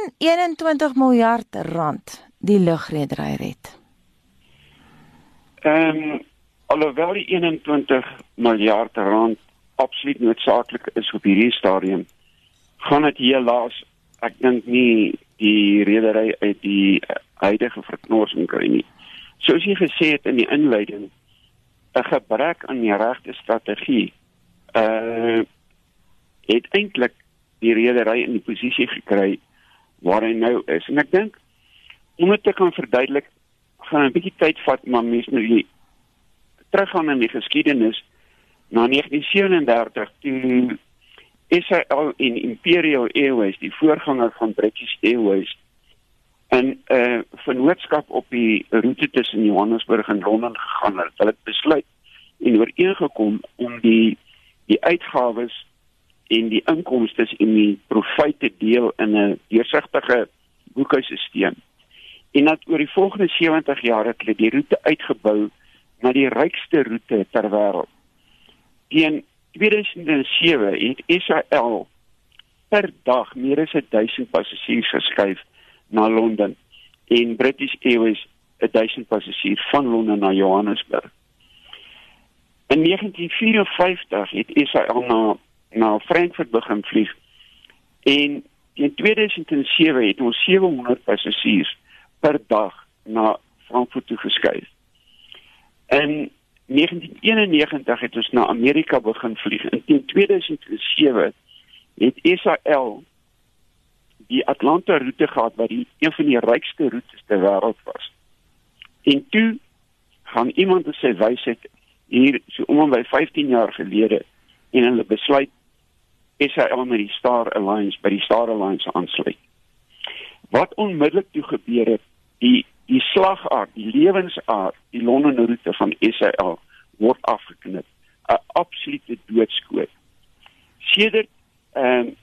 kan 21 miljard rand die lugredery red? Ehm um, alhoewel die 21 miljard rand absoluut noodsaaklik is op hierdie stadium, gaan dit helaas ek dink nie die redery uit die huidige verknorsing kry nie. Soos jy gesê het in die inleiding, 'n gebrek aan die regte strategie uh het eintlik die redery in die posisie gekry waar hy nou is. En ek dink om dit te kan verduidelik, gaan 'n bietjie tyd vat, maar mense moet die teruggaan in die geskiedenis na 1937 toe SAL in Imperial Airways, die voorganger van British Airways, en 'n uh, eh, vennootskap op die roete tussen Johannesburg en Londen gegaan het. Hulle het besluit en ooreengekom om die die uitgawes en die inkomste en die profite deel in 'n deursigtige boekhuisstelsel. En dat oor die volgende 70 jaar het hulle die roete uitgebou na die rykste roete ter wêreld. In 2007 het SAL per dag meer as 1000 passasiers geskuif na Londen en British Airways 1000 passasiers van Londen na Johannesburg. In 1954 het SAL na na Frankfurt begin vlieg en in 2007 het ons 700 passasiers per dag na Frankfurt toe geskuif. In 1991 het ons na Amerika begin vlieg. In 2007 het SAL die Atlanta roete gehad wat die een van die rykste roetes ter wêreld was. En toe gaan iemand op sy wysheid hier so om en by 15 jaar gelede en hulle besluit SAL met die Star Alliance by die Star Alliance aansluit. Wat onmiddellik toe gebeur het, die die slagaard, die lewensaard, die Londen roete van SAL word afgeknip. 'n Absolute doodskoot. Sedert ehm um,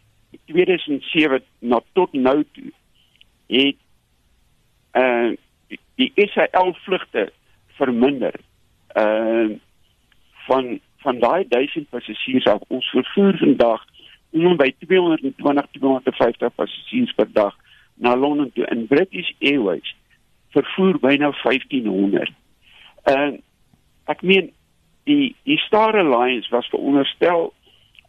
2007 na tot nou toe het ehm uh, die, die SAL vlugte verminder. Ehm uh, van van daai 1000 passasiers af ons vervoer vandag om by 220 250 passasiers per dag na Londen toe in British Airways vervoer byna 1500. En uh, ek meen die die Star Alliance was veronderstel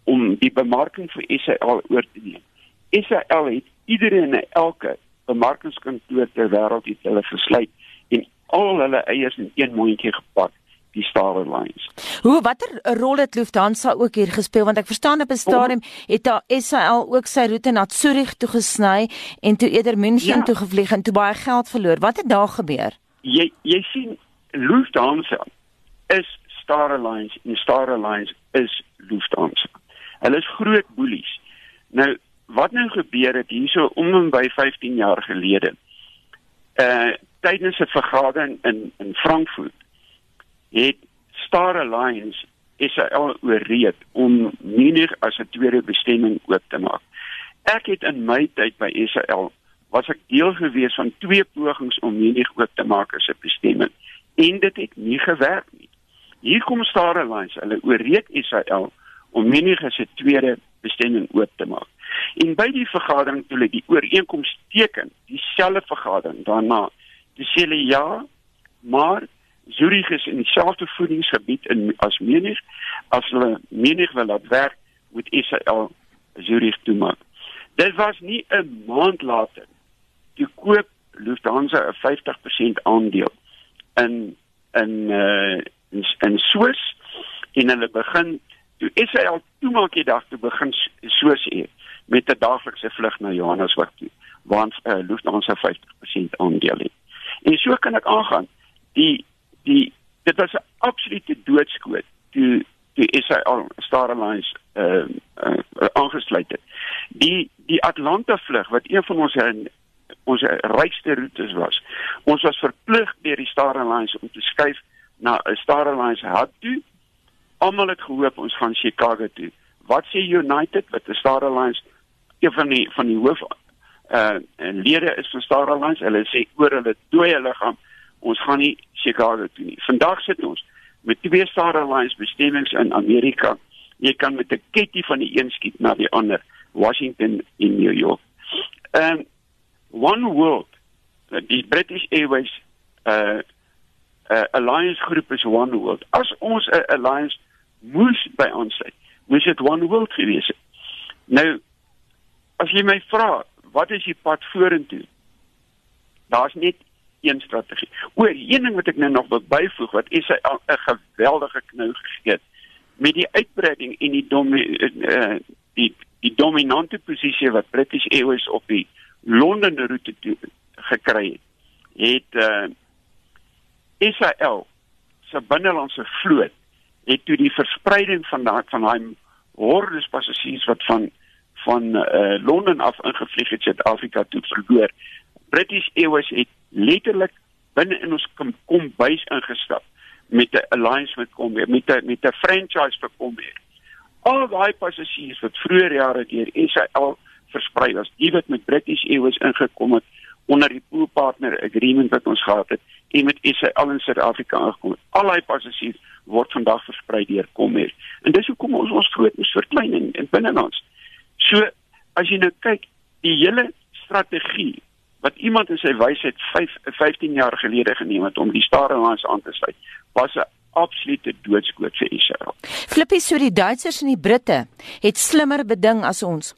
om die bemarking vir SAL oor te neem. SAL het iedere en elke bemarkingskantoor ter wêreld het hulle gesluit en al hulle eiers in een mondjie gepak die Star Alliance. Hoe watter rol het Lufthansa ook hier gespeel want ek verstaan op 'n stadium het daar SAL ook sy roete na Zurich toe gesny en toe eerder München ja. toe gevlieg en toe baie geld verloor. Wat het daar gebeur? Jy jy sien Lufthansa is Star Alliance en Star Alliance is Lufthansa. Hulle is groot boelies. Nou wat nou gebeur het hierso om en by 15 jaar gelede. Uh tydens 'n vergadering in in Frankfurt het Star Alliance SAL oorreed om Munich as 'n tweede bestemming oop te maak. Ek het in my tyd by SAL was ek deel gewees van twee pogings om Munich oop te maak as 'n bestemming en dit het nie gewerk nie. Hier kom Star Alliance, hulle oorreed SAL om Munich as 'n tweede bestemming oop te maak. En by die vergadering toe hulle die ooreenkoms teken, dieselfde vergadering daarna, dis hulle ja, maar Zurich is in dieselfde voedingsgebied in as Munich. As hulle Munich wil laat werk, moet Israel Zurich toe maak. Dit was nie 'n maand later toe koop Lufthansa 'n 50% aandeel in in uh in, in Swiss en hulle begin toe Israel toe maak die dag toe begin Swiss hier met 'n daaglikse vlug na Johannesburg toe waar uh, Lufthansa 50% aandeel het. En so kan ek aangaan. Die die dit was 'n absolute doodskoot toe die SAL Star Alliance uh, uh, aangesluit het. Die die Atlanta vlug wat een van ons ons rykste roetes was. Ons was verplig deur die Star Alliance om te skuif na 'n Star Alliance hub toe. Almal het gehoop ons gaan Chicago toe. Wat sê United wat die Star Alliance een van die van die hoof uh lede is van Star Alliance. Hulle sê oor hulle dooie liggaam ons gaan nie Chicago toe nie. Vandag sit ons met twee Star Alliance bestemmings in Amerika. Jy kan met 'n ketting van die een skiet na die ander, Washington en New York. Ehm One World, die British Airways uh uh alliance groep is One World. As ons 'n alliance moes by ons sê, moes dit One World gewees het. Nou as jy my vra, wat is die pad vorentoe? Daar's net een strategie. Oor een ding wat ek nou nog wil byvoeg wat is 'n geweldige knou gegee het met die uitbreiding en die dom uh, die die dominante posisie wat British Airways op die Londen roete gekry het, het uh Israel se binnelandse vloot het toe die verspreiding van daai van daai hordes passasiers wat van van uh Londen af ingevlieg het Suid-Afrika toe verloor. British Airways het letterlik binne in ons kom, kom bys ingestap met 'n alliance met Comair, met 'n met 'n franchise vir Comair. Al daai passasiers wat vroeër jare deur SAL versprei was, die wat met British Airways ingekom het onder die pool partner agreement wat ons gehad het en met SAL in Suid-Afrika aangekom het. Al daai passasiers word vandag versprei deur Comair. En dis hoekom ons ons vloot moet verklein in, in binnelands. So as jy nou kyk, die hele strategie wat iemand in sy wysheid 5 15 jaar gelede geneem het om die Starlines aan te sluit, was 'n absolute doodskoot vir Israel. Flippie, so die Duitsers en die Britte het slimmer beding as ons.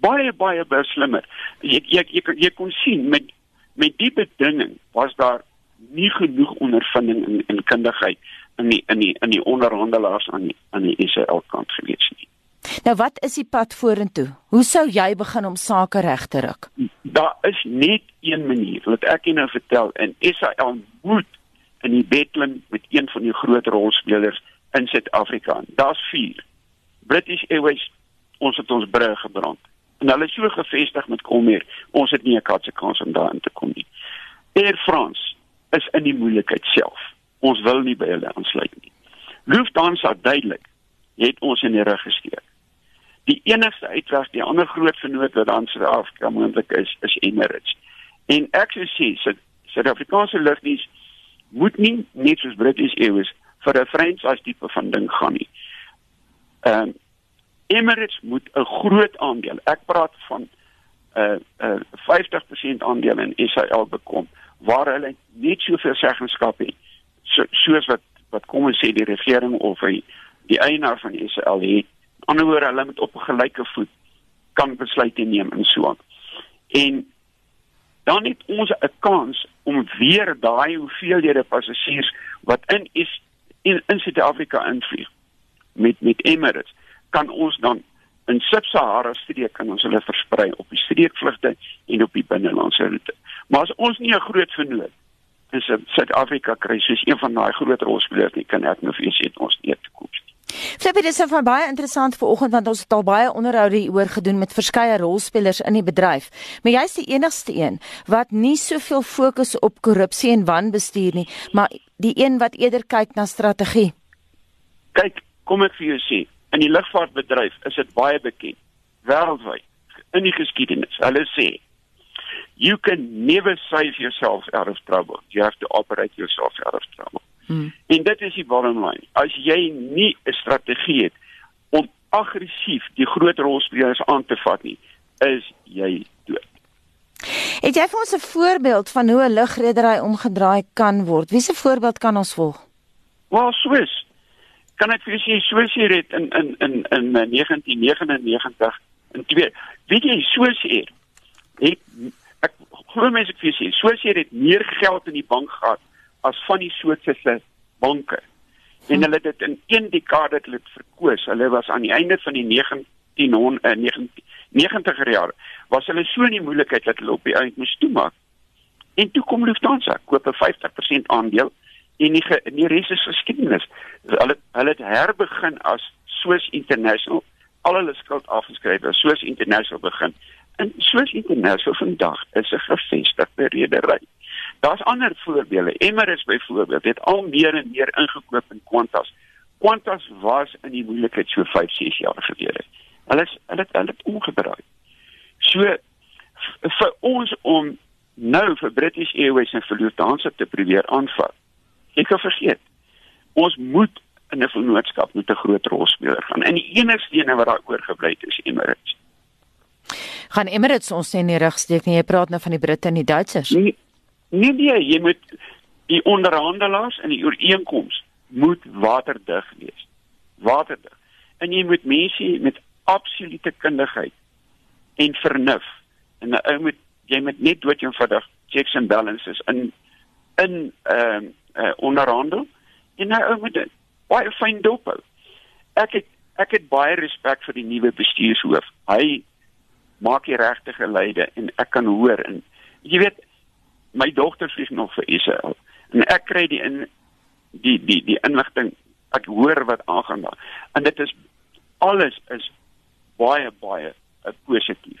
Baie baie baie slimmer. Jy jy jy, jy kon sien met met die bedinging was daar nie genoeg ondervinding en, en kundigheid in die in die in die onderhandelaars aan die aan die Israel kant gewees nie. Nou wat is die pad vorentoe? Hoe sou jy begin om sake reg te ruk? Daar is net een manier, wat ek jou nou vertel en Israel moet in die bedlam met een van die groot rolspelers in Suid-Afrika. Daar's 4. British Airways, ons het ons brug gebrand. En hulle is so gevestig met Comair, ons het nie 'n katse kans om daarin te kom nie. Air France is in die moeilikheid self. Ons wil nie by hulle aansluit nie. Lufthansa duidelik het ons in die rug gesteek die enigste uitweg die ander groot vernoot wat dan Suid-Afrika moontlik is is Emirates. En ek sou sê Suid-Afrikaanse lugdiens moet nie net soos British Airways vir 'n franchise tipe van ding gaan nie. Ehm um, Emirates moet 'n groot aandeel. Ek praat van 'n uh, uh, 50% aandeel in SAL bekom waar hulle net soveel seggenskap het so, soos wat wat kom ons sê die regering of die, die eienaar van SAL het ander woorde hulle moet op 'n gelyke voet kan besluite neem en so aan. En dan het ons 'n kans om weer daai hoeveelhede passasiers wat in is in, in Suid-Afrika invlieg met met Emirates kan ons dan in Sub-Sahara streek kan ons hulle versprei op die streekvlugte en op die binnelandse roete. Maar as ons nie 'n groot vernoot in Suid-Afrika kry soos een van daai groot rolspelers nie kan ek nou vir julle sê ons nie. Flippie, dit is van baie interessant vir oggend want ons het al baie onderhoude hieroor gedoen met verskeie rolspelers in die bedryf. Maar jy's die enigste een wat nie soveel fokus op korrupsie en wanbestuur nie, maar die een wat eerder kyk na strategie. Kyk, kom ek vir jou sê, in die lugvaartbedryf is dit baie bekend wêreldwyd in die geskiedenis. Hulle sê you can never save yourself out of trouble. You have to operate yourself out of trouble. Hmm. En dit is die bottom line. As jy nie 'n strategie het om aggressief die groot rolspelers aan te vat nie, is jy dood. Het jy vir ons 'n voorbeeld van hoe 'n lugredery omgedraai kan word? Wiese voorbeeld kan ons volg? Wel, Swiss. Kan ek vir julle sê Swiss het in in in in 1999 in twee. Weet jy Swiss het het ek glo mense ek vir julle sê Swiss het meer geld in die bank gehad as van die Switserse banke. En hulle het dit in een dekade dit verkoos. Hulle was aan die einde van die 1990 90er jare was hulle so in die moeilikheid dat hulle op die eind moes toemaak. En toe kom Lufthansa, koop 'n 50% aandeel en die in die res is geskiedenis. Hulle hulle het herbegin as Swiss International al hulle skuld afgeskryf as Swiss International begin. En Swiss International vandag is 'n gevestigde redery. Daar's ander voorbeelde. Emirates byvoorbeeld het al meer en meer ingekoop in Qantas. Qantas was in die moeilikheid so 5, 6 jaar gelede. Hulle is hulle het hulle het omgedraai. So vir ons om nou vir British Airways en vir Lufthansa te probeer aanvat. Ek kan vergeet. Ons moet in 'n vennootskap met 'n groot rolspeler gaan. En die enigste een wat daar oorgebly het is Emirates. Gaan Emirates ons sê in die rug steek nie. Jy praat nou van die Britte en die Duitsers. Nee, nee, nee jy moet die onderhandelaars in die ooreenkoms moet waterdig wees. Waterdig. En jy moet mense met absolute kundigheid en vernuf en 'n ou moet jy moet net dood eenvoudig checks and balances in in ehm uh, uh, onderhandel en nou ou moet baie fyn dop hou. Ek het ek het baie respek vir die nuwe bestuurshoof. Hy maak die regte geleide en ek kan hoor en jy weet my dogter vlieg nog vir Israel. En ek kry die in die die die inligting ek hoor wat aangaan daar. En dit is alles is baie baie uh, positief.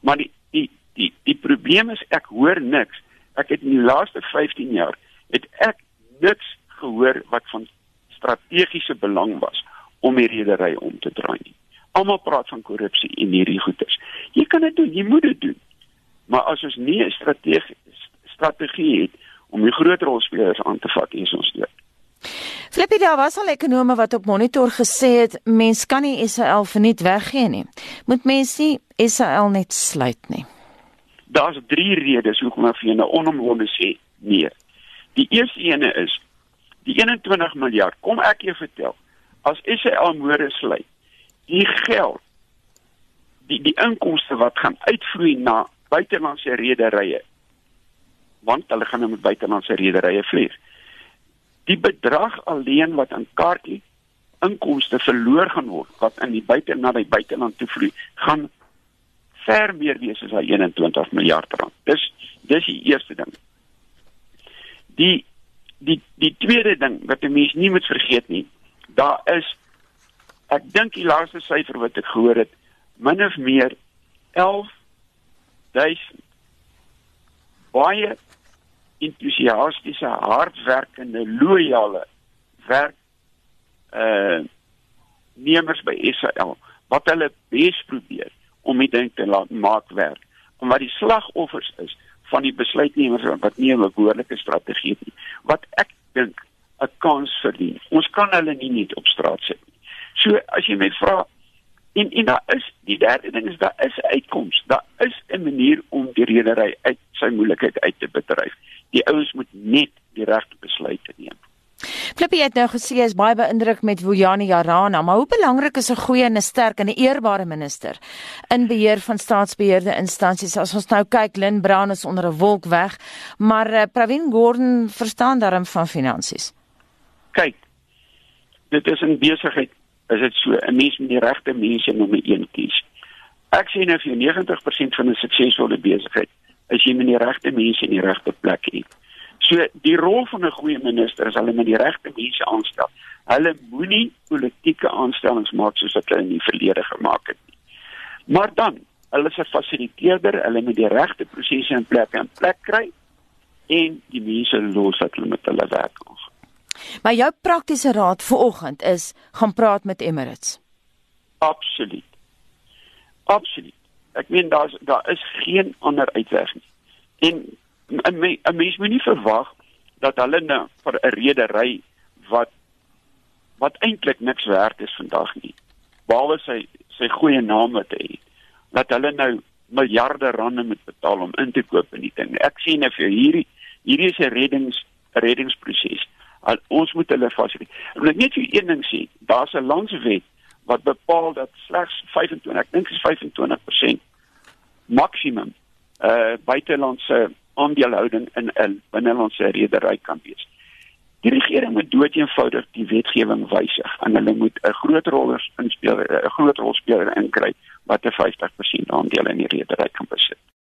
Maar die die die die probleem is ek hoor niks. Ek het in die laaste 15 jaar het ek niks gehoor wat van strategiese belang was om die redery om te draai nie. Almal praat van korrupsie en hierdie goeters jy kan dit doen jy moet dit doen. Maar as ons nie 'n strategie strategie het om die groot rolspelers aan te vat hier ons dood. Flippie daar was al ekonome wat op monitor gesê het mens kan nie Israel verniet weggee nie. Moet mens nie Israel net sluit nie. Daar's drie redes hoekom ek vir jou nou onomwonde sê nee. Die eerste ene is die 21 miljard. Kom ek jou vertel. As Israel môre sluit, die geld die die inkomste wat gaan uitvloei na buitelandse rederye want hulle gaan nou met buitelandse rederye vlieg. Die bedrag alleen wat aan kaartjie inkomste verloor gaan word wat in die buite na die buiteland toe vlieg, gaan ver meer wees as 21 miljard rand. Dis dis die eerste ding. Die die die tweede ding wat 'n mens nie moet vergeet nie, daar is ek dink die laaste syfer wat ek gehoor het, min of meer 11000 baie entoesiastiese, hardwerkende, loyale werk uh nemers by Israel wat hulle bes probeer om dit ding te laat maak werk. Wat die slagoffers is van die besluitnemers wat nie 'n behoorlike strategie het nie. Wat ek dink 'n kans verdien. Ons kan hulle nie net op straat sit nie. So as jy my vra en en daar is die derde ding is daar is 'n uitkoms. Daar is 'n manier om die redery uit sy moeilikheid uit te bedryf die ouens moet net die regte besluite neem. Flippie het nou gesê is baie beïndruk met Wojani Jarana, maar hoe belangrik is 'n goeie en 'n sterk en 'n eerbare minister in beheer van staatsbeheerde instansies? As ons nou kyk, Lynn Brown is onder 'n wolk weg, maar uh, Pravin Gordhan verstaan darm van finansies. Kyk, dit is 'n besigheid, is dit so, 'n mens moet die regte mense nommer 1 kies. Ek sien nou vir 90% van 'n suksesvolle besigheid as jy met die regte mense in die regte plek het. So die rol van 'n goeie minister is hulle met die regte mense aanstel. Hulle moenie politieke aanstellings maak soos wat hulle in die verlede gemaak het nie. Maar dan, hulle 'n fasiliteerder, hulle moet die regte prosesse in plek en plek kry en die mense los dat hulle met hulle werk gaan. Maar jou praktiese raad vir oggend is gaan praat met Emirates. Absoluut. Absoluut ek meen daar's daar is geen ander uitweg nie. En 'n mens moet nie verwag dat hulle nou vir 'n redery wat wat eintlik niks werd is vandag nie. Behalwe sy sy goeie naam wat hy het. Dat hulle nou miljarde rande moet betaal om in te koop in die ding. Ek sien nou vir hierdie hierdie is 'n reddings reddingsproses. Ons moet hulle fasiliteer. Ek net vir een ding sê, daar's 'n landswet wat bepaal dat slegs 25, ek dink is 25% maksimum uh buitelandse aandelehouding in 'n binnelandse redery kan wees. Die regering moet doeteenvoudig die wetgewing wysig en hulle moet 'n groot rollers inspel 'n groot rolspeler inkry wat 'n 50% aandeel in die redery kan besit.